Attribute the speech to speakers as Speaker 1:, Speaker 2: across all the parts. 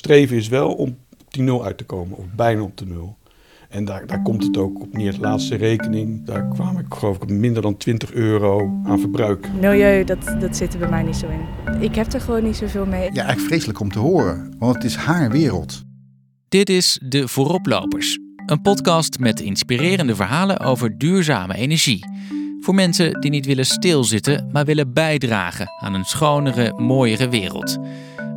Speaker 1: streven is wel om op die nul uit te komen, of bijna op de nul. En daar, daar komt het ook op neer. De laatste rekening, daar kwam ik geloof ik minder dan 20 euro aan verbruik.
Speaker 2: Milieu, dat, dat zit er bij mij niet zo in. Ik heb er gewoon niet zoveel mee.
Speaker 3: Ja, eigenlijk vreselijk om te horen, want het is haar wereld.
Speaker 4: Dit is De Vooroplopers, een podcast met inspirerende verhalen over duurzame energie. Voor mensen die niet willen stilzitten, maar willen bijdragen aan een schonere, mooiere wereld.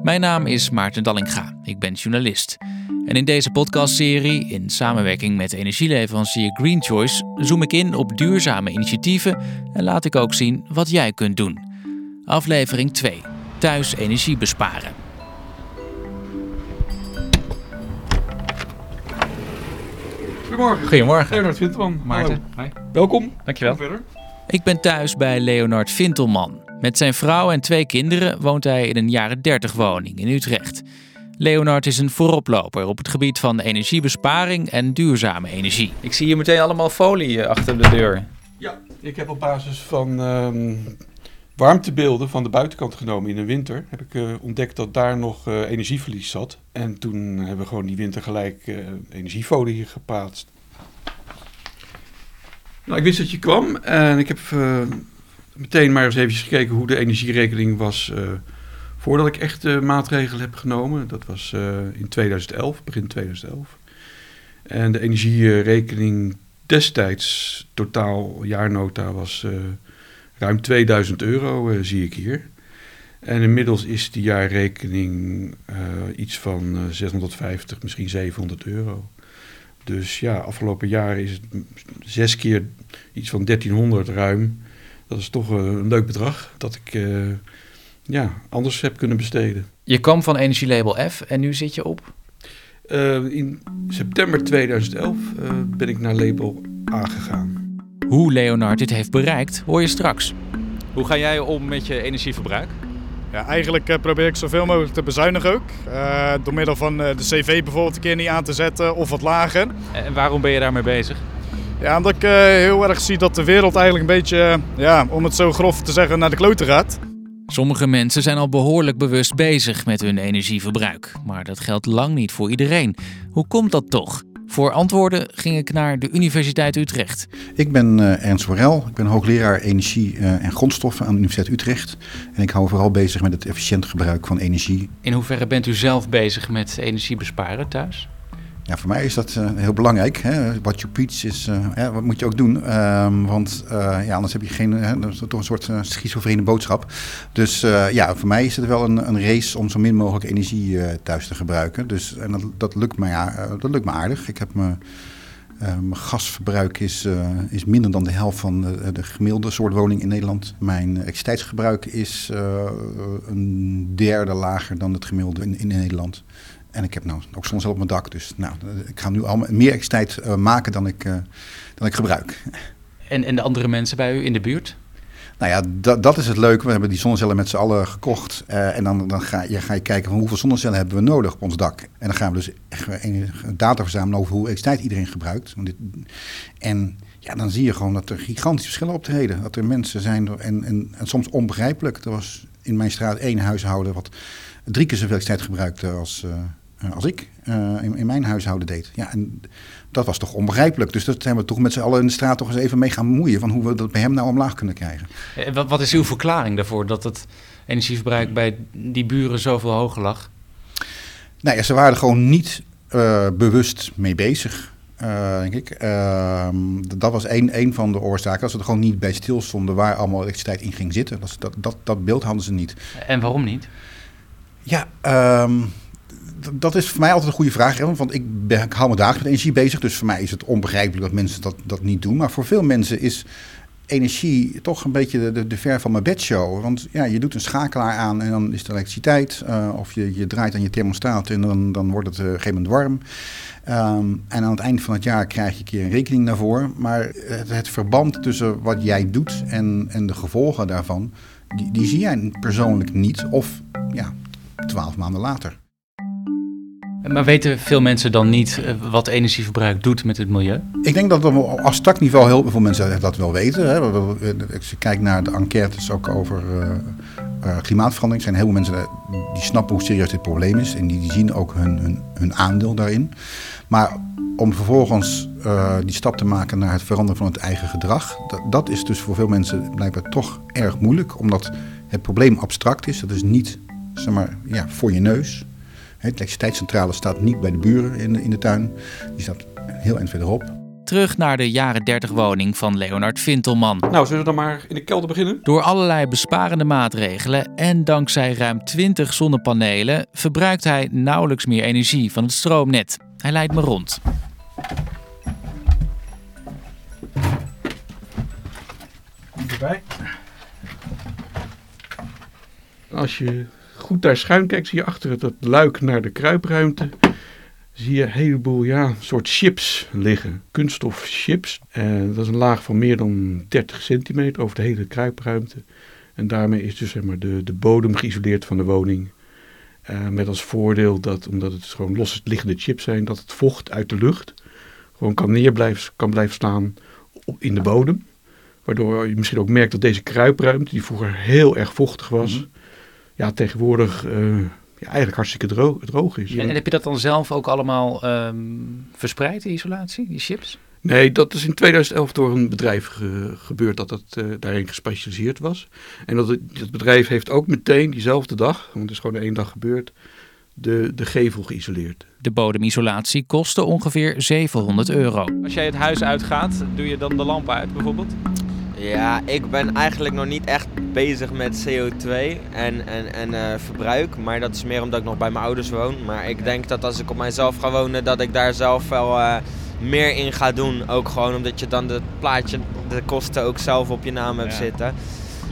Speaker 4: Mijn naam is Maarten Dallinga, ik ben journalist. En in deze podcastserie, in samenwerking met energieleverancier Green Choice, zoom ik in op duurzame initiatieven en laat ik ook zien wat jij kunt doen. Aflevering 2: Thuis energie besparen.
Speaker 1: Goedemorgen.
Speaker 5: Goedemorgen.
Speaker 1: Leonard Vinterman.
Speaker 5: Maarten.
Speaker 1: Hallo. Welkom.
Speaker 5: Dankjewel.
Speaker 1: Kom verder.
Speaker 4: Ik ben thuis bij Leonard Vintelman. Met zijn vrouw en twee kinderen woont hij in een jaren 30 woning in Utrecht. Leonard is een vooroploper op het gebied van energiebesparing en duurzame energie.
Speaker 5: Ik zie hier meteen allemaal folie eh, achter de deur.
Speaker 1: Ja, ik heb op basis van ehm, warmtebeelden van de buitenkant genomen in de winter, heb ik eh, ontdekt dat daar nog eh, energieverlies zat. En toen hebben we gewoon die winter gelijk eh, energiefolie hier geplaatst. Nou, ik wist dat je kwam en ik heb meteen maar eens even gekeken hoe de energierekening was voordat ik echt maatregelen heb genomen. Dat was in 2011, begin 2011. En de energierekening destijds, totaal jaarnota, was ruim 2000 euro, eh, zie ik hier. En inmiddels is die jaarrekening eh, iets van eh, 650, misschien 700 euro. Dus ja, afgelopen jaar is het zes keer iets van 1300 ruim. Dat is toch eh, een leuk bedrag dat ik eh, ja, anders heb kunnen besteden.
Speaker 5: Je kwam van energielabel F en nu zit je op.
Speaker 1: Eh, in september 2011 eh, ben ik naar label A gegaan.
Speaker 4: Hoe Leonard dit heeft bereikt, hoor je straks.
Speaker 5: Hoe ga jij om met je energieverbruik?
Speaker 6: Ja, eigenlijk eh, probeer ik zoveel mogelijk te bezuinigen ook. Eh, door middel van eh, de cv bijvoorbeeld een keer niet aan te zetten of wat lager.
Speaker 5: En waarom ben je daarmee bezig?
Speaker 6: Ja, omdat ik eh, heel erg zie dat de wereld eigenlijk een beetje, ja, om het zo grof te zeggen, naar de kloten gaat.
Speaker 4: Sommige mensen zijn al behoorlijk bewust bezig met hun energieverbruik. Maar dat geldt lang niet voor iedereen. Hoe komt dat toch? Voor antwoorden ging ik naar de Universiteit Utrecht.
Speaker 3: Ik ben eh, Ernst Worel, ik ben hoogleraar energie eh, en grondstoffen aan de Universiteit Utrecht. En ik hou me vooral bezig met het efficiënt gebruik van energie.
Speaker 5: In hoeverre bent u zelf bezig met energiebesparen thuis?
Speaker 3: Ja, voor mij is dat eh, heel belangrijk. Hè? What you preach is, ja, wat moet je ook doen. Ehm, want eh, ja, anders heb je geen, dat is toch een soort uh, schizofrene boodschap. Dus ja, voor mij is het wel een, een race om zo min mogelijk energie thuis te gebruiken. Dus en dat, dat, lukt me, ja, dat lukt me aardig. Ik heb mijn gasverbruik is, is minder dan de helft van de, de gemiddelde soort woning in Nederland. Mijn elektriciteitsgebruik is een derde lager dan het gemiddelde in, in Nederland. En ik heb nou ook soms op mijn dak. Dus nou, ik ga nu al meer elektriciteit eh, maken dan ik, eh, dan ik gebruik.
Speaker 5: En, en de andere mensen bij u in de buurt?
Speaker 3: Nou ja, dat, dat is het leuke. We hebben die zonnecellen met z'n allen gekocht. eh, en dan, dan ga, je, ga je kijken van hoeveel zonnecellen hebben we nodig op ons dak. En dan gaan we dus echt data verzamelen over hoe elektriciteit iedereen gebruikt. Want dit- En ja, dan zie je gewoon dat er gigantische verschillen optreden. Dat er mensen zijn, en, en, en soms onbegrijpelijk. Er was in mijn straat één huishouden wat drie keer zoveel elektriciteit gebruikte als, als ik eh, in, in mijn huishouden deed. Ja, en dat was toch onbegrijpelijk. Dus dat zijn we toch met z'n allen in de straat toch eens even mee gaan moeien. Van hoe we dat bij hem nou omlaag kunnen krijgen.
Speaker 5: Eh, Wat, wat is uw verklaring daarvoor dat het energieverbruik bij die buren zoveel hoger lag?
Speaker 3: Nou ja, ze waren er gewoon niet eh, bewust mee bezig, eh, denk ik. Ehm, dat was één, één van de oorzaken. Dat ze er gewoon niet bij stilstonden waar allemaal elektriciteit in ging zitten. Dat, dat, dat, dat beeld hadden ze niet.
Speaker 5: En waarom niet?
Speaker 3: Ja, ehm, d- dat is voor mij altijd een goede vraag. Want ik, ben, ik hou me dagelijks met energie bezig. Dus voor mij is het onbegrijpelijk dat mensen dat, dat niet doen. Maar voor veel mensen is energie toch een beetje de, de, de ver van mijn bedshow. Want ja, je doet een schakelaar aan en dan is het elektriciteit. eh, of je, je draait aan je thermostaat en dan, dan wordt het eh, op een gegeven moment warm. Ehm, en aan het eind van het jaar krijg je een keer een rekening daarvoor. Maar het, het verband tussen wat jij doet en, en de gevolgen daarvan... Die, die zie jij persoonlijk niet. Of ja, twaalf maanden later.
Speaker 5: Maar weten veel mensen dan niet eh, wat energieverbruik doet met het milieu?
Speaker 3: Ik denk dat op abstract niveau heel veel mensen dat wel weten. Hè. Als je kijkt naar de enquêtes ook over, eh, uh, klimaatverandering zijn heel veel mensen die snappen hoe serieus dit probleem is. En die, zien ook hun, hun, hun aandeel daarin. Maar om vervolgens die stap te maken naar het veranderen van het eigen gedrag, dat, dat, is dus voor veel mensen blijkbaar toch erg moeilijk. Omdat het probleem abstract is. Dat is niet zeg maar, ja, voor je neus. De elektriciteitscentrale staat niet bij de buren in de, in de tuin. Die staat heel eind verderop.
Speaker 4: Terug naar de jaren 30 woning van Leonard Vintelman.
Speaker 1: Nou, zullen we dan maar in de kelder beginnen?
Speaker 4: Door allerlei besparende maatregelen en dankzij ruim 20 zonnepanelen verbruikt hij nauwelijks meer energie van het stroomnet. Hij leidt me rond.
Speaker 1: Erbij. Als je goed daar schuin kijkt, zie je achter het dat luik naar de kruipruimte zie je een heleboel ja, soort chips liggen. Kunststof chips. En dat is een laag van meer dan 30 centimeter over de hele kruipruimte. En daarmee is dus zeg maar, de, de bodem geïsoleerd van de woning. Uh, met als voordeel dat, omdat het gewoon los liggende chips zijn, dat het vocht uit de lucht gewoon kan neer blijven, kan blijven staan in de bodem. Waardoor je misschien ook merkt dat deze kruipruimte, die vroeger heel erg vochtig was, mm ja, tegenwoordig uh, ja, eigenlijk hartstikke droog, droog is.
Speaker 5: En, heb je dat dan zelf ook allemaal um, verspreid, de isolatie, die chips?
Speaker 1: Nee, dat is in 2011 door een bedrijf ge gebeurd dat het uh, daarin gespecialiseerd was. En dat, het, bedrijf heeft ook meteen diezelfde dag, want het is gewoon één dag gebeurd, de, de gevel geïsoleerd.
Speaker 4: De bodemisolatie kostte ongeveer 700 euro.
Speaker 5: Als jij het huis uitgaat, doe je dan de lampen uit bijvoorbeeld?
Speaker 7: Ja, ik ben eigenlijk nog niet echt bezig met CO2 en, en, en uh, verbruik. Maar dat is meer omdat ik nog bij mijn ouders woon. Maar ik denk dat als ik op mijzelf ga wonen, dat ik daar zelf wel uh, meer in ga doen. Ook gewoon omdat je dan het plaatje, de kosten ook zelf op je naam hebt ja. zitten.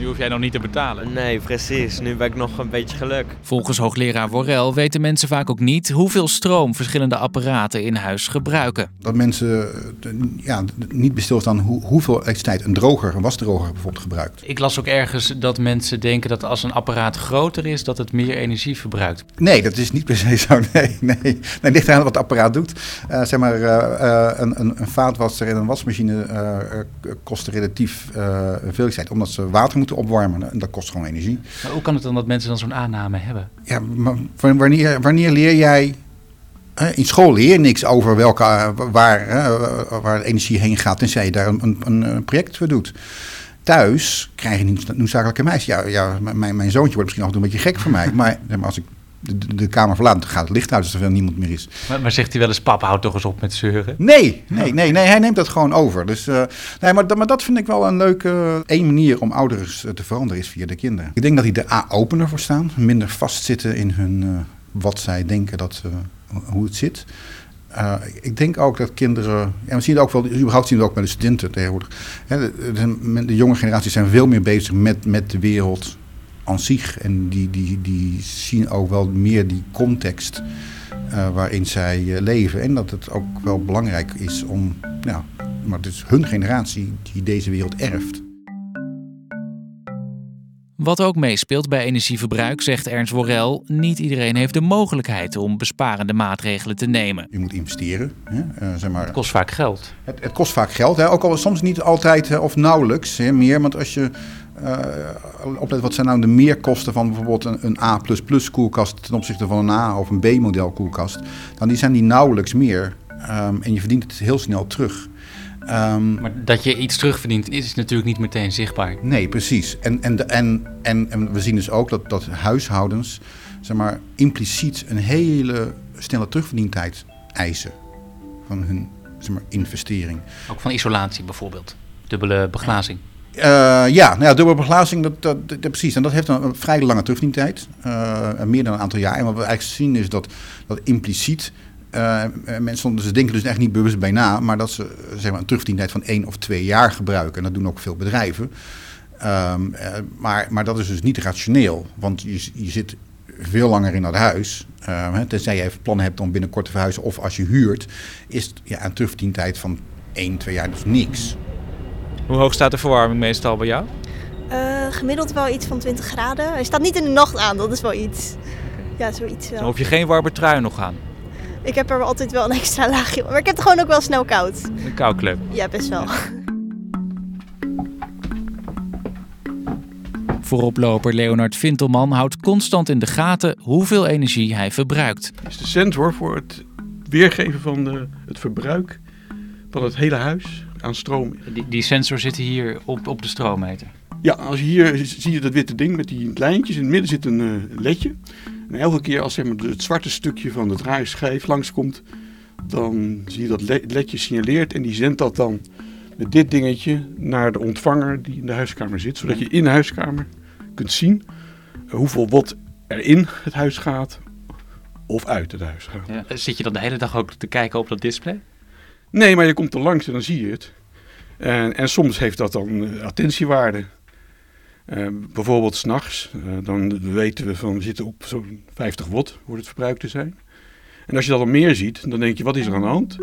Speaker 5: Nu hoef jij nog niet te betalen.
Speaker 7: Nee, precies. Nu ben ik nog een beetje geluk.
Speaker 4: Volgens hoogleraar Worrel weten mensen vaak ook niet hoeveel stroom verschillende apparaten in huis gebruiken.
Speaker 3: Dat mensen ja, niet bestilstaan hoe, hoeveel elektriciteit een droger, een wasdroger bijvoorbeeld gebruikt.
Speaker 5: Ik las ook ergens dat mensen denken dat als een apparaat groter is, dat het meer energie verbruikt.
Speaker 3: Nee, dat is niet per se zo. Nee, nee. nee het ligt eraan wat het apparaat doet. Uh, zeg maar, uh, een, een, een vaatwasser en een wasmachine uh, kosten relatief veel elektriciteit, omdat ze water moeten opwarmen. En dat kost gewoon energie.
Speaker 5: Maar hoe kan het dan dat mensen dan zo'n aanname hebben?
Speaker 3: Ja, maar wanneer, wanneer leer jij... In school leer je niks over welke, waar, waar de energie heen gaat, tenzij je daar een, een, een project voor doet. Thuis krijg je niet noodzakelijke meisje. Ja, ja mijn, mijn zoontje wordt misschien af en toe een beetje gek voor mij. Maar, maar als ik de, de, kamer verlaat, dan gaat het licht uit als er veel niemand meer is.
Speaker 5: Maar, maar, zegt hij wel eens, papa, houd toch eens op met zeuren?
Speaker 3: Nee, nee, nee, nee hij neemt dat gewoon over. Dus, uh, nee, maar, maar dat vind ik wel een leuke, één manier om ouders te veranderen is via de kinderen. Ik denk dat die er A, opener voor staan, minder vastzitten in hun, uh, wat zij denken dat, hoe het zit. Uh, ik denk ook dat kinderen, en we zien het ook wel, überhaupt zien we het ook bij de studenten tegenwoordig. Hè, de, de, de, jonge generaties zijn veel meer bezig met, met de wereld aan zich. En die, die, die zien ook wel meer die context uh, waarin zij uh, leven. En dat het ook wel belangrijk is om, nou, maar het is hun generatie die deze wereld erft.
Speaker 4: Wat ook meespeelt bij energieverbruik, zegt Ernst Worrel, niet iedereen heeft de mogelijkheid om besparende maatregelen te nemen.
Speaker 3: Je moet investeren. Hè? Uh, zeg maar.
Speaker 5: Het kost vaak geld.
Speaker 3: Het, het kost vaak geld, hè? ook al soms niet altijd of nauwelijks hè? meer. Want als je uh, oplet, wat zijn nou de meerkosten van bijvoorbeeld een, een A++ koelkast ten opzichte van een A of een B-model koelkast? Dan die zijn die nauwelijks meer um, en je verdient het heel snel terug.
Speaker 5: Um, maar dat je iets terugverdient is natuurlijk niet meteen zichtbaar.
Speaker 3: Nee, precies. En, en, en, en, en we zien dus ook dat, dat huishoudens zeg maar, impliciet een hele snelle terugverdientijd eisen van hun zeg maar, investering.
Speaker 5: Ook van isolatie bijvoorbeeld, dubbele beglazing.
Speaker 3: Uh, ja, nou ja, dubbele beglazing, dat, dat, dat, precies. En dat heeft een, vrij lange terugdientijd. Uh, meer dan een aantal jaar. En wat we eigenlijk zien is dat, dat impliciet uh, mensen dus denken dus echt niet bewust bij na, maar dat ze zeg maar, een terugdientijd van één of twee jaar gebruiken. En dat doen ook veel bedrijven. Um, maar, maar dat is dus niet rationeel, want je, je zit veel langer in dat huis. Uh, tenzij je even plannen hebt om binnenkort te verhuizen of als je huurt, is ja, een terugdientijd van één, twee jaar dus niks.
Speaker 5: Hoe hoog staat de verwarming meestal bij jou?
Speaker 8: Uh, gemiddeld wel iets van 20 graden. Hij staat niet in de nacht aan, dat is wel iets. Ja, zoiets wel.
Speaker 5: Dan hoef je geen warme trui nog aan?
Speaker 8: Ik heb er altijd wel een extra laagje. Maar ik heb het gewoon ook wel snel koud.
Speaker 5: Een koudklep?
Speaker 8: Ja, best wel.
Speaker 4: Vooroploper Leonard Vintelman houdt constant in de gaten hoeveel energie hij verbruikt.
Speaker 1: is de sensor voor het weergeven van de, het verbruik van het hele huis aan stroom.
Speaker 5: Die, die sensor zit hier op, op de stroommeter.
Speaker 1: Ja, als je hier zie je dat witte ding met die lijntjes. In het midden zit een eh, ledje. En elke keer als zeg maar, het zwarte stukje van de draaischijf langskomt, dan zie je dat le- ledje signaleert en die zendt dat dan met dit dingetje naar de ontvanger die in de huiskamer zit. Zodat je in de huiskamer kunt zien eh, hoeveel watt er in het huis gaat of uit het huis gaat.
Speaker 5: Ja. Zit je dan de hele dag ook te kijken op dat display?
Speaker 1: Nee, maar je komt er langs en dan zie je het. En, en soms heeft dat dan eh, attentiewaarde. Eh, bijvoorbeeld s'nachts, uh, dan weten we van we zitten op zo'n 50 watt, wordt het verbruikt te zijn. En als je dat al meer ziet, dan denk je wat is er aan de hand?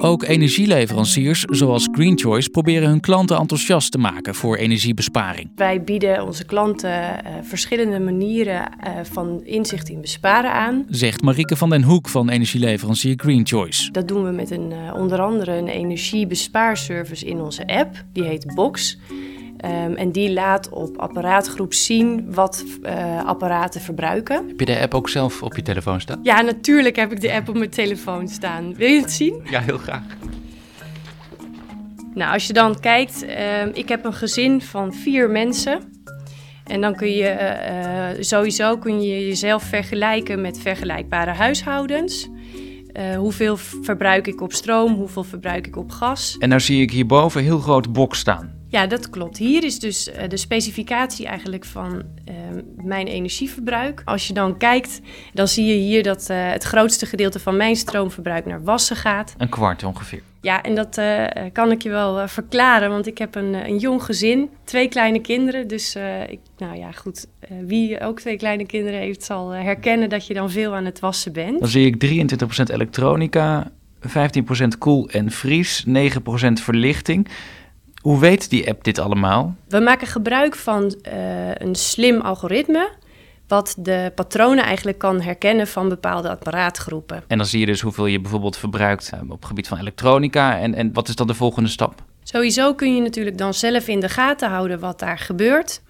Speaker 4: Ook energieleveranciers zoals Green Choice proberen hun klanten enthousiast te maken voor energiebesparing.
Speaker 9: Wij bieden onze klanten uh, verschillende manieren uh, van inzicht in besparen aan.
Speaker 4: Zegt Marieke van den Hoek van energieleverancier Green Choice.
Speaker 9: Dat doen we met een, uh, onder andere een energiebespaarservice in onze app. Die heet Box. Um, en die laat op apparaatgroep zien wat uh, apparaten verbruiken.
Speaker 5: Heb je de app ook zelf op je telefoon staan?
Speaker 9: Ja, natuurlijk heb ik de app op mijn telefoon staan. Wil je het zien?
Speaker 5: Ja, heel graag.
Speaker 9: Nou, als je dan kijkt, uh, ik heb een gezin van vier mensen. En dan kun je uh, sowieso kun je jezelf vergelijken met vergelijkbare huishoudens. Uh, hoeveel verbruik ik op stroom, hoeveel verbruik ik op gas.
Speaker 5: En nou zie ik hierboven een heel groot box staan.
Speaker 9: Ja, dat klopt. Hier is dus uh, de specificatie eigenlijk van uh, mijn energieverbruik. Als je dan kijkt, dan zie je hier dat uh, het grootste gedeelte van mijn stroomverbruik naar wassen gaat.
Speaker 5: Een kwart ongeveer.
Speaker 9: Ja, en dat uh, kan ik je wel verklaren, want ik heb een, een jong gezin, twee kleine kinderen. Dus ik, nou ja, goed, wie ook twee kleine kinderen heeft, zal herkennen dat je dan veel aan het wassen bent.
Speaker 5: Dan zie ik 23% elektronica, 15% koel en vries, 9% verlichting. Hoe weet die app dit allemaal?
Speaker 9: We maken gebruik van een slim algoritme wat de patronen eigenlijk kan herkennen van bepaalde apparaatgroepen.
Speaker 5: En dan zie je dus hoeveel je bijvoorbeeld verbruikt op het gebied van elektronica. En, en wat is dan de volgende stap?
Speaker 9: Sowieso kun je natuurlijk dan zelf in de gaten houden wat daar gebeurt.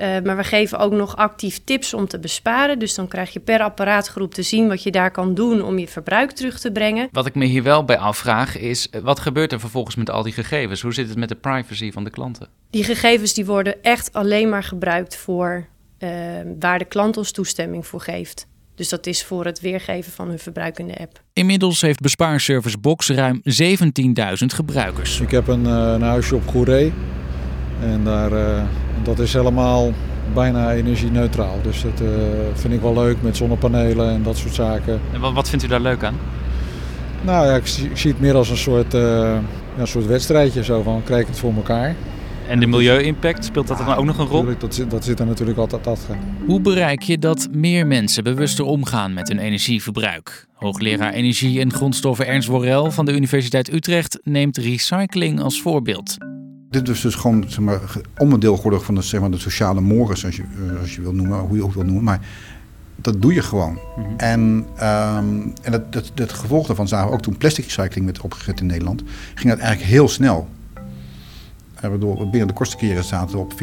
Speaker 9: Uh, maar we geven ook nog actief tips om te besparen. Dus dan krijg je per apparaatgroep te zien wat je daar kan doen om je verbruik terug te brengen.
Speaker 5: Wat ik me hier wel bij afvraag is, wat gebeurt er vervolgens met al die gegevens? Hoe zit het met de privacy van de klanten?
Speaker 9: Die gegevens die worden echt alleen maar gebruikt voor uh, waar de klant ons toestemming voor geeft. Dus dat is voor het weergeven van hun verbruik in de app.
Speaker 4: Inmiddels heeft bespaarservice Box ruim 17.000 gebruikers.
Speaker 10: Ik heb een, uh, een huisje op Goeree. En daar, uh, dat is helemaal bijna energie-neutraal. Dus dat vind ik wel leuk met zonnepanelen en dat soort zaken.
Speaker 5: En wat, wat vindt u daar leuk aan?
Speaker 10: Nou ja, ik zie, ik zie het meer als een soort, ja, een soort wedstrijdje. Zo van, krijg ik het voor elkaar?
Speaker 5: En de milieu-impact, speelt dat dan ook nog een rol?
Speaker 10: Dat zit, dat zit er natuurlijk altijd achter.
Speaker 4: Hoe bereik je dat meer mensen bewuster omgaan met hun energieverbruik? Hoogleraar Energie en Grondstoffen Ernst Worrel van de Universiteit Utrecht neemt recycling als voorbeeld.
Speaker 3: Dit is dus gewoon zeg maar, onderdeel geworden van de, zeg maar, de sociale morgen, als je, als je wil noemen, hoe je ook wil noemen. Maar dat doe je gewoon. Mm -hmm. En, um, en dat, dat, dat gevolg daarvan zagen we ook toen plastic recycling werd opgezet in Nederland. Ging dat eigenlijk heel snel. Waardoor binnen de kortste keren zaten we op 40%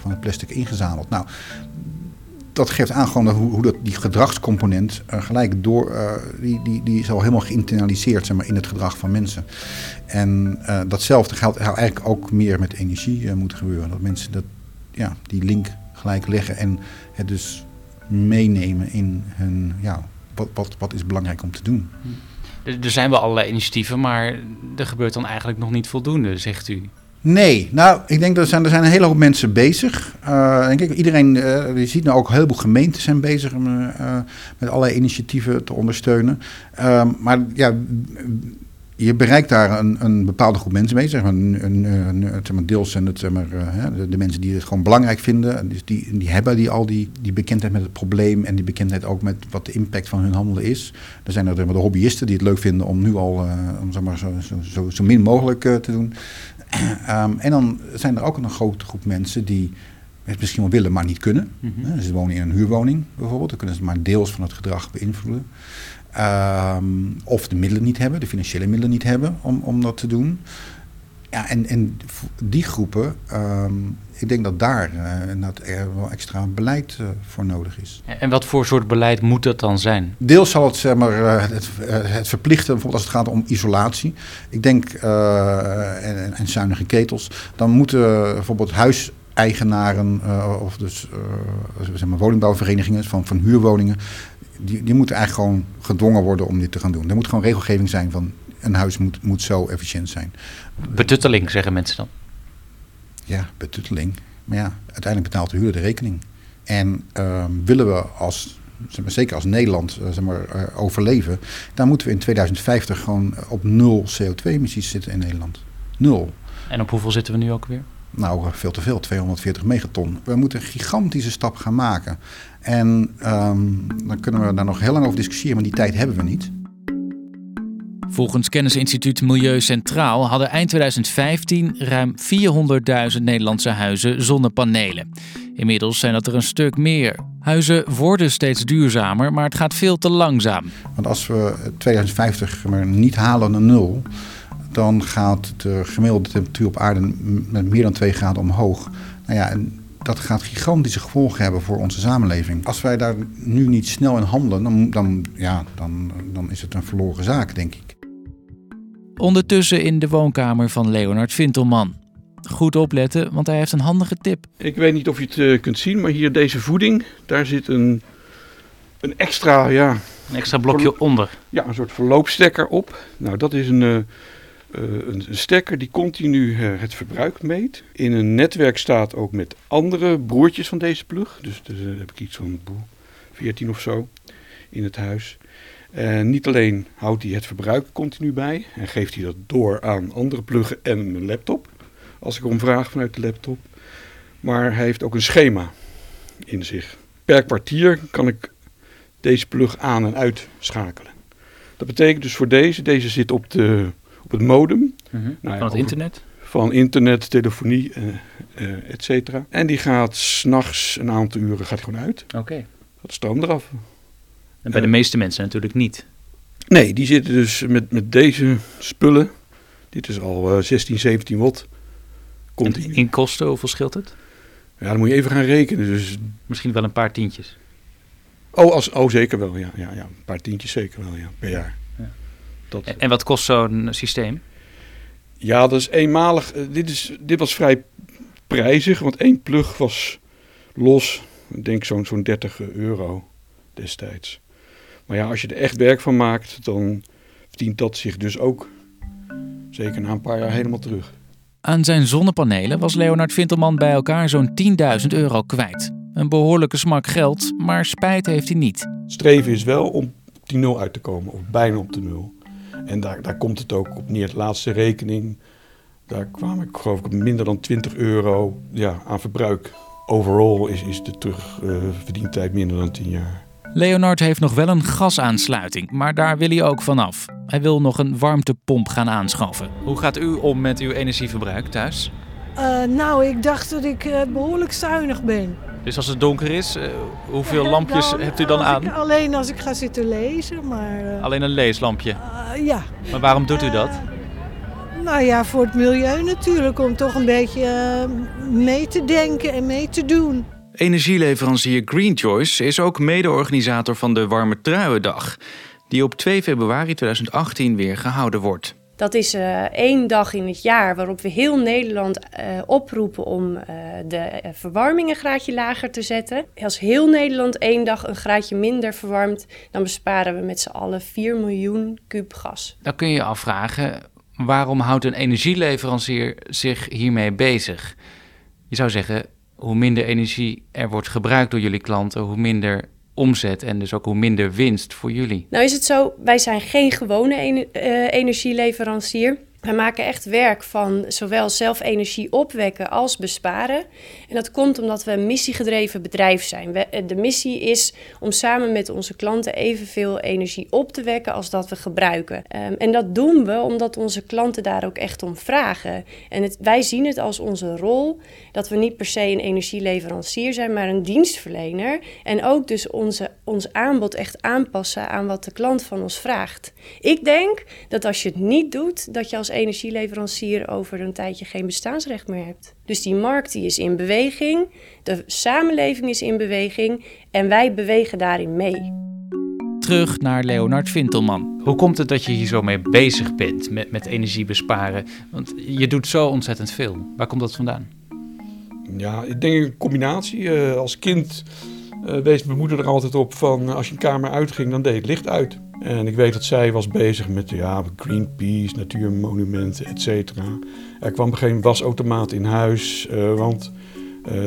Speaker 3: van het plastic ingezameld. Nou, dat geeft aan gewoon hoe, hoe dat, die gedragscomponent uh, gelijk door, uh, die, die, die is al helemaal geïnternaliseerd zeg maar, in het gedrag van mensen. En uh, datzelfde geldt eigenlijk ook meer met energie moeten gebeuren. Dat mensen dat, ja, die link gelijk leggen en het dus meenemen in hun, ja, wat, wat, wat is belangrijk om te doen.
Speaker 5: Er zijn wel allerlei initiatieven, maar er gebeurt dan eigenlijk nog niet voldoende, zegt u.
Speaker 3: Nee, nou, ik denk dat er zijn, er zijn een hele hoop mensen bezig. Uh, denk iedereen, uh, je ziet nou ook een heleboel gemeenten zijn bezig uh, met allerlei initiatieven te ondersteunen. maar ja, je bereikt daar een, een bepaalde groep mensen mee. Zeg maar, een, een, een, zeg maar deels zijn het zeg maar, de, de, mensen die het gewoon belangrijk vinden. Dus die, die hebben die, al die, die bekendheid met het probleem en die bekendheid ook met wat de impact van hun handelen is. Er zijn er de hobbyisten die het leuk vinden om nu al om, zeg maar, zo, zo, zo, zo min mogelijk te doen. Um, en dan zijn er ook een grote groep mensen die het misschien wel willen, maar niet kunnen. Mm -hmm. Ze wonen in een huurwoning bijvoorbeeld, dan kunnen ze maar deels van het gedrag beïnvloeden. Um, of de middelen niet hebben, de financiële middelen niet hebben om, om dat te doen. Ja, en, en die groepen, ehm, ik denk dat daar uh, dat er wel extra beleid uh, voor nodig is.
Speaker 5: En wat voor soort beleid moet dat dan zijn?
Speaker 3: Deels zal het, zeg maar, uh, het, het, verplichten, bijvoorbeeld als het gaat om isolatie. Ik denk, en, en, zuinige ketels. Dan moeten bijvoorbeeld huiseigenaren of dus zeg maar woningbouwverenigingen van, van huurwoningen... Die, die moeten eigenlijk gewoon gedwongen worden om dit te gaan doen. Er moet gewoon regelgeving zijn van een huis moet, moet zo efficiënt zijn.
Speaker 5: Betutteling, zeggen mensen dan?
Speaker 3: Ja, betutteling. Maar ja, uiteindelijk betaalt de huurder de rekening. En uh, willen we als, zeg maar, zeker als Nederland uh, zeg maar, uh, overleven, dan moeten we in 2050 gewoon op nul CO2-emissies zitten in Nederland. Nul.
Speaker 5: En op hoeveel zitten we nu ook weer?
Speaker 3: Nou, veel te veel, 240 megaton. We moeten een gigantische stap gaan maken. En um, dan kunnen we daar nog heel lang over discussiëren, maar die tijd hebben we niet.
Speaker 4: Volgens Kennisinstituut Milieu Centraal hadden eind 2015 ruim 400.000 Nederlandse huizen zonnepanelen. Inmiddels zijn dat er een stuk meer. Huizen worden steeds duurzamer, maar het gaat veel te langzaam.
Speaker 3: Want als we 2050 maar niet halen naar nul, dan gaat de gemiddelde temperatuur op aarde met meer dan 2 graden omhoog. Nou ja, en dat gaat gigantische gevolgen hebben voor onze samenleving. Als wij daar nu niet snel in handelen, dan, dan, ja, dan, dan is het een verloren zaak, denk ik.
Speaker 4: Ondertussen in de woonkamer van Leonard Vintelman. Goed opletten, want hij heeft een handige tip.
Speaker 1: Ik weet niet of je het uh, kunt zien, maar hier deze voeding, daar zit een, een extra, ja...
Speaker 5: Een extra blokje onder.
Speaker 1: Ja, een soort verloopstekker op. Nou, dat is een, uh, uh, een, een stekker die continu het verbruik meet. In een netwerk staat ook met andere broertjes van deze plug. Dus, dus heb ik iets van 14 of zo in het huis. En niet alleen houdt hij het verbruik continu bij en geeft hij dat door aan andere pluggen en een laptop, als ik om vraag vanuit de laptop. Maar hij heeft ook een schema in zich. Per kwartier kan ik deze plug aan en uitschakelen. Dat betekent dus voor deze, deze zit op, de, op het modem.
Speaker 5: nou ja, van het internet?
Speaker 1: Van internet, telefonie, uh, uh, et cetera. En die gaat s'nachts een aantal uren gaat gewoon uit.
Speaker 5: Oké. Okay.
Speaker 1: Gaat stroom eraf.
Speaker 5: En bij de meeste mensen natuurlijk niet.
Speaker 1: Nee, die zitten dus met, met deze spullen. Dit is al uh, 16, 17 watt.
Speaker 5: Continu. In kosten, hoeveel scheelt het?
Speaker 1: Ja, dan moet je even gaan rekenen. Dus...
Speaker 5: Misschien wel een paar tientjes.
Speaker 1: Oh, als, oh zeker wel. Ja, ja, ja. Een paar tientjes zeker wel, ja, per jaar. Ja.
Speaker 5: Dat, en, en wat kost zo'n systeem?
Speaker 1: Ja, dat is eenmalig. Uh, dit, is, dit was vrij prijzig, want één plug was los, ik denk zo'n zo'n 30 euro destijds. Maar ja, als je er echt werk van maakt, dan verdient dat zich dus ook zeker na een paar jaar helemaal terug.
Speaker 4: Aan zijn zonnepanelen was Leonard Vintelman bij elkaar zo'n 10.000 euro kwijt. Een behoorlijke smak geld, maar spijt heeft hij niet.
Speaker 1: Streven is wel om op die nul uit te komen, of bijna op de nul. En daar, daar komt het ook op neer. De laatste rekening, daar kwam ik geloof ik op minder dan 20 euro ja, aan verbruik. Overall is, is de terugverdientijd uh, minder dan 10 jaar.
Speaker 4: Leonard heeft nog wel een gasaansluiting, maar daar wil hij ook vanaf. Hij wil nog een warmtepomp gaan aanschaffen. Hoe gaat u om met uw energieverbruik thuis?
Speaker 11: Uh, nou, ik dacht dat ik uh, behoorlijk zuinig ben.
Speaker 5: Dus als het donker is, uh, hoeveel lampjes
Speaker 11: dan,
Speaker 5: hebt u dan aan?
Speaker 11: Ik, alleen als ik ga zitten lezen, maar...
Speaker 5: alleen een leeslampje?
Speaker 11: ja.
Speaker 5: Maar waarom doet u dat?
Speaker 11: nou ja, voor het milieu natuurlijk, om toch een beetje mee te denken en mee te doen.
Speaker 4: Energieleverancier Green Choice is ook mede-organisator van de Warme Truiendag, die op 2 februari 2018 weer gehouden wordt.
Speaker 9: Dat is uh, één dag in het jaar waarop we heel Nederland uh, oproepen om uh, de verwarming een graadje lager te zetten. Als heel Nederland één dag een graadje minder verwarmt, dan besparen we met z'n allen 4 miljoen kub gas.
Speaker 5: Dan kun je je afvragen, waarom houdt een energieleverancier zich hiermee bezig? Je zou zeggen, hoe minder energie er wordt gebruikt door jullie klanten, hoe minder omzet en dus ook hoe minder winst voor jullie.
Speaker 9: Nou is het zo, wij zijn geen gewone en, uh, energieleverancier. Wij maken echt werk van zowel zelf energie opwekken als besparen. En dat komt omdat we een missiegedreven bedrijf zijn. We, de missie is om samen met onze klanten evenveel energie op te wekken als dat we gebruiken. Um, en dat doen we omdat onze klanten daar ook echt om vragen. En het, wij zien het als onze rol dat we niet per se een energieleverancier zijn, maar een dienstverlener. En ook dus onze, ons aanbod echt aanpassen aan wat de klant van ons vraagt. Ik denk dat als je het niet doet, dat je als energieleverancier over een tijdje geen bestaansrecht meer hebt. Dus die markt die is in beweging, de samenleving is in beweging en wij bewegen daarin mee.
Speaker 4: Terug naar Leonard Vintelman.
Speaker 5: Hoe komt het dat je hier zo mee bezig bent met, met energie besparen? Want je doet zo ontzettend veel. Waar komt dat vandaan?
Speaker 1: Ja, ik denk een combinatie. Uh, als kind uh, wees mijn moeder er altijd op van als je een kamer uitging, dan deed het licht uit. En ik weet dat zij was bezig met ja, Greenpeace, natuurmonumenten, et cetera. Er kwam geen wasautomaat in huis, uh, want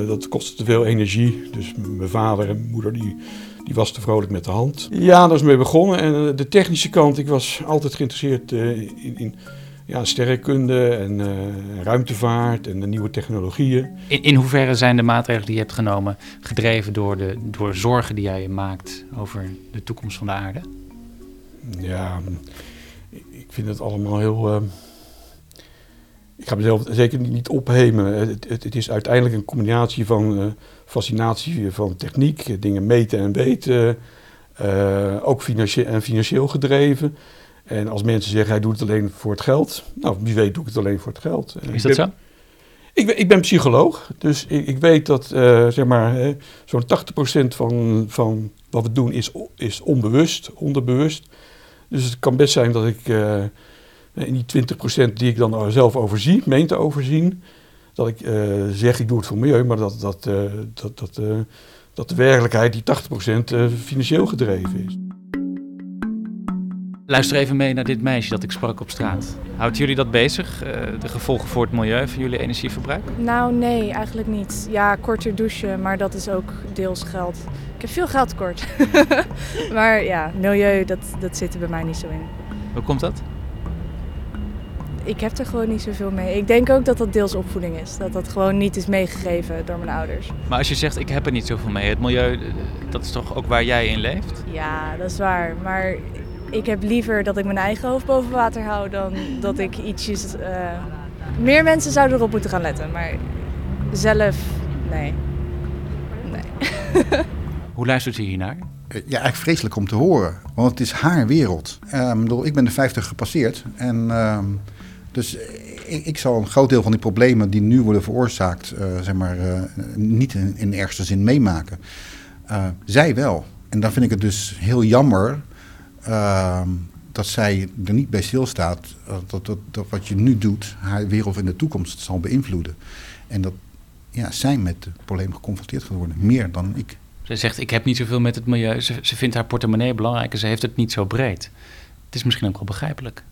Speaker 1: dat kostte te veel energie. Dus mijn vader en moeder die, die was te vrolijk met de hand. Ja, daar is mee begonnen. En de technische kant, ik was altijd geïnteresseerd in, in ja, sterrenkunde en uh, ruimtevaart en de nieuwe technologieën.
Speaker 5: In, in hoeverre zijn de maatregelen die je hebt genomen gedreven door de door zorgen die jij je maakt over de toekomst van de aarde?
Speaker 1: Ja, ik vind het allemaal heel. Uh, ik ga mezelf zeker niet ophemen. Het, het, het, is uiteindelijk een combinatie van uh, fascinatie van techniek, dingen meten en weten, ook financieel en financieel gedreven. En als mensen zeggen hij doet het alleen voor het geld, nou wie weet doe ik het alleen voor het geld.
Speaker 5: Is dat zo?
Speaker 1: Ik, ik, ben psycholoog, dus ik, ik weet dat uh, zeg maar, zo'n 80% van, van wat we doen is, is onbewust, onderbewust. Dus het kan best zijn dat ik uh, in die 20% die ik dan zelf overzie, meen te overzien, dat ik uh, zeg ik doe het voor milieu, maar dat, dat, dat, dat, dat de werkelijkheid die 80% financieel gedreven is.
Speaker 5: Luister even mee naar dit meisje dat ik sprak op straat. Houdt jullie dat bezig, de gevolgen voor het milieu van jullie energieverbruik?
Speaker 2: Nou, nee, eigenlijk niet. Ja, korter douchen, maar dat is ook deels geld. Ik heb veel geld tekort. maar ja, milieu, dat, dat zit er bij mij niet zo in.
Speaker 5: Hoe komt dat?
Speaker 2: Ik heb er gewoon niet zoveel mee. Ik denk ook dat dat deels opvoeding is. Dat dat gewoon niet is meegegeven door mijn ouders.
Speaker 5: Maar als je zegt, ik heb er niet zoveel mee. Het milieu, dat is toch ook waar jij in leeft?
Speaker 2: Ja, dat is waar. Maar ik heb liever dat ik mijn eigen hoofd boven water hou dan dat ik ietsjes. Uh... Meer mensen zouden erop moeten gaan letten, maar zelf, nee. Nee.
Speaker 5: Hoe luistert u hiernaar?
Speaker 3: Ja, eigenlijk vreselijk om te horen, want het is haar wereld. Um, bedoel, ik ben de 50 gepasseerd en um, dus ik, ik, zal een groot deel van die problemen die nu worden veroorzaakt, uh, zeg maar, uh, niet in, in de ergste zin meemaken. Uh, zij wel. En dan vind ik het dus heel jammer uh, dat zij er niet bij stilstaat dat, dat, dat wat je nu doet haar wereld in de toekomst zal beïnvloeden. En dat ja, zij met het probleem geconfronteerd gaat worden, meer dan ik.
Speaker 5: Ze zegt, ik heb niet zoveel met het milieu. Ze, ze vindt haar portemonnee belangrijk en ze heeft het niet zo breed. Het is misschien ook wel begrijpelijk.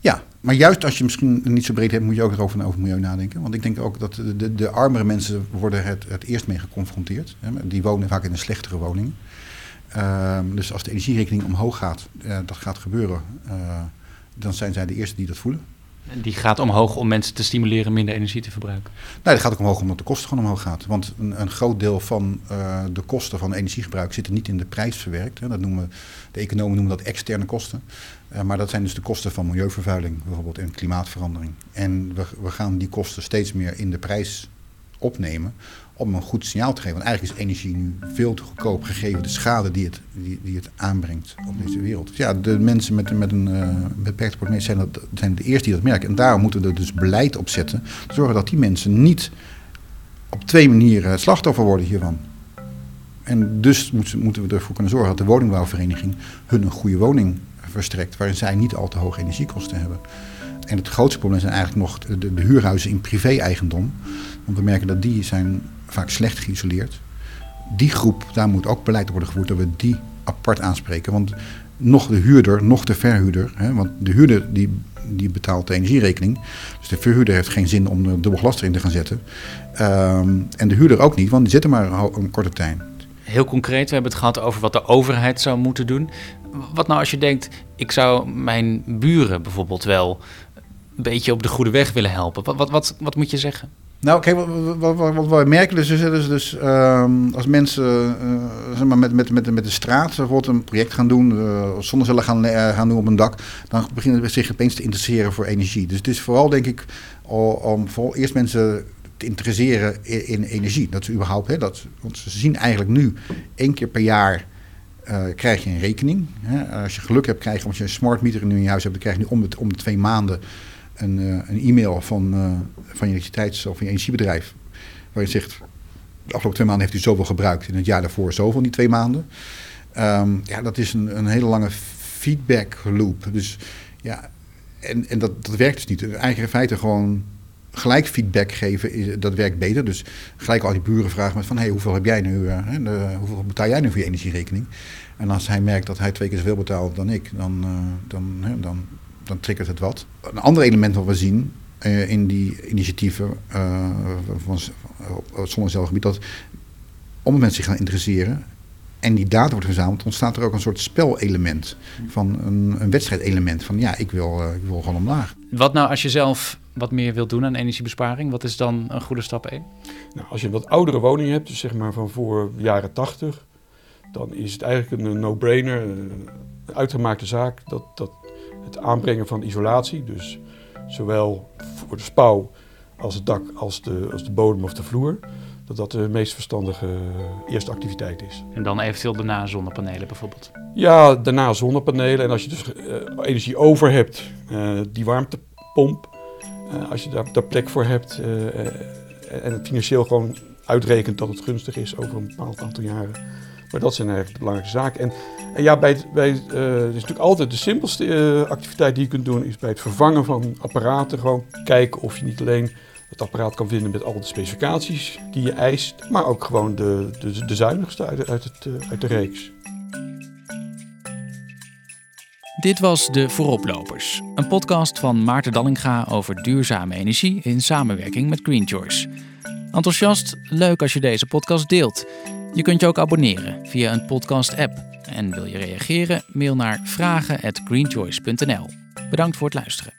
Speaker 3: Ja, maar juist als je misschien niet zo breed hebt, moet je ook erover over milieu nadenken. Want ik denk ook dat de, de, de armere mensen worden het, het eerst mee geconfronteerd. Die wonen vaak in een slechtere woning. Uh, dus als de energierekening omhoog gaat, uh, dat gaat gebeuren, uh, dan zijn zij de eerste die dat voelen.
Speaker 5: En die gaat omhoog om mensen te stimuleren minder energie te verbruiken?
Speaker 3: Nee, dat gaat ook omhoog omdat de kosten gewoon omhoog gaat. Want een, een groot deel van uh, de kosten van energiegebruik zitten niet in de prijs verwerkt. Hè. Dat noemen, de economen noemen dat externe kosten. Uh, maar dat zijn dus de kosten van milieuvervuiling bijvoorbeeld en klimaatverandering. En we, we gaan die kosten steeds meer in de prijs opnemen om een goed signaal te geven. Want eigenlijk is energie nu veel te goedkoop gegeven de schade die het, die, het aanbrengt op deze wereld. Dus ja, de mensen met, met een uh, beperkte portemonnee zijn, dat, zijn de eerste die dat merken. En daarom moeten we er dus beleid op zetten. Zorgen dat die mensen niet op twee manieren slachtoffer worden hiervan. En dus moeten we ervoor kunnen zorgen dat de woningbouwvereniging hun een goede woning verstrekt. Waarin zij niet al te hoge energiekosten hebben. En het grootste probleem zijn eigenlijk nog de huurhuizen in privé-eigendom. Want we merken dat die zijn vaak slecht geïsoleerd. Die groep, daar moet ook beleid worden gevoerd dat we die apart aanspreken. Want nog de huurder, nog de verhuurder. Hè, want de huurder die, die betaalt de energierekening. Dus de verhuurder heeft geen zin om er dubbel glas erin te gaan zetten. Um, en de huurder ook niet, want die zit er maar een, korte tijd.
Speaker 5: Heel concreet, we hebben het gehad over wat de overheid zou moeten doen. Wat nou als je denkt, ik zou mijn buren bijvoorbeeld wel een beetje op de goede weg willen helpen. Wat, wat, wat moet je zeggen?
Speaker 3: Nou, kijk, wat, wat, wat, wij merken dus, is, dus, dus als mensen uh, zeg maar met, met, met, met de straat bijvoorbeeld een project gaan doen, uh, zonnecellen gaan, uh, gaan doen op een dak, dan beginnen ze zich opeens te interesseren voor energie. Dus het is vooral, denk ik, om eerst mensen te interesseren in, energie. Dat ze überhaupt, hè, dat, want ze zien eigenlijk nu één keer per jaar eh, krijg je een rekening. Hè. Als je geluk hebt, krijg je, je een smart meter in je huis hebt, dan krijg je nu om om de twee maanden een, eh, een e-mail van, uh, van je elektriciteits- of je energiebedrijf. Waar je zegt, de afgelopen twee maanden heeft u zoveel gebruikt. In het jaar daarvoor zoveel, die twee maanden. Um, ja, dat is een, een hele lange feedback loop. Dus ja, en, en dat, dat werkt dus niet. In feite gewoon gelijk feedback geven, dat werkt beter. Dus gelijk al die buren vragen met van... Hey, hoeveel heb jij nu, uh, de, hoeveel betaal jij nu voor je energierekening? En als hij merkt dat hij twee keer zoveel betaalt dan ik, dan, dan, uh, dan, dan triggert het wat. Een ander element wat we zien in die initiatieven van, op het zonnecelgebied... dat om mensen zich gaan interesseren en die data wordt verzameld, ontstaat er ook een soort spelelement. Van een, een wedstrijdelement. Van ja, ik wil, uh, ik wil gewoon omlaag.
Speaker 5: Wat nou als je zelf wat meer wilt doen aan energiebesparing? Wat is dan een goede stap 1?
Speaker 1: Nou, als je een wat oudere woning hebt, dus zeg maar van voor jaren 80, dan is het eigenlijk een no-brainer, een uitgemaakte zaak, dat, dat het aanbrengen van isolatie, dus zowel voor de spouw als het dak als de, als de bodem of de vloer, dat dat de meest verstandige eerste activiteit is.
Speaker 5: En dan eventueel daarna zonnepanelen bijvoorbeeld?
Speaker 1: Ja, daarna zonnepanelen. En als je dus uh, energie over hebt, uh, die warmtepomp, uh, als je daar, daar plek voor hebt en het financieel gewoon uitrekent dat het gunstig is over een bepaald aantal jaren. Maar dat zijn eigenlijk de belangrijke zaken. En, ja, bij het, bij het is natuurlijk altijd de simpelste activiteit die je kunt doen, is bij het vervangen van apparaten gewoon kijken of je niet alleen het apparaat kan vinden met al de specificaties die je eist, maar ook gewoon de, de, de zuinigste uit, uit, het, uit de reeks.
Speaker 4: Dit was De Vooroplopers, een podcast van Maarten Dallinga over duurzame energie in samenwerking met Green Choice. Enthousiast? Leuk als je deze podcast deelt. Je kunt je ook abonneren via een podcast-app. En wil je reageren? Mail naar vragen@greenchoice.nl. Bedankt voor het luisteren.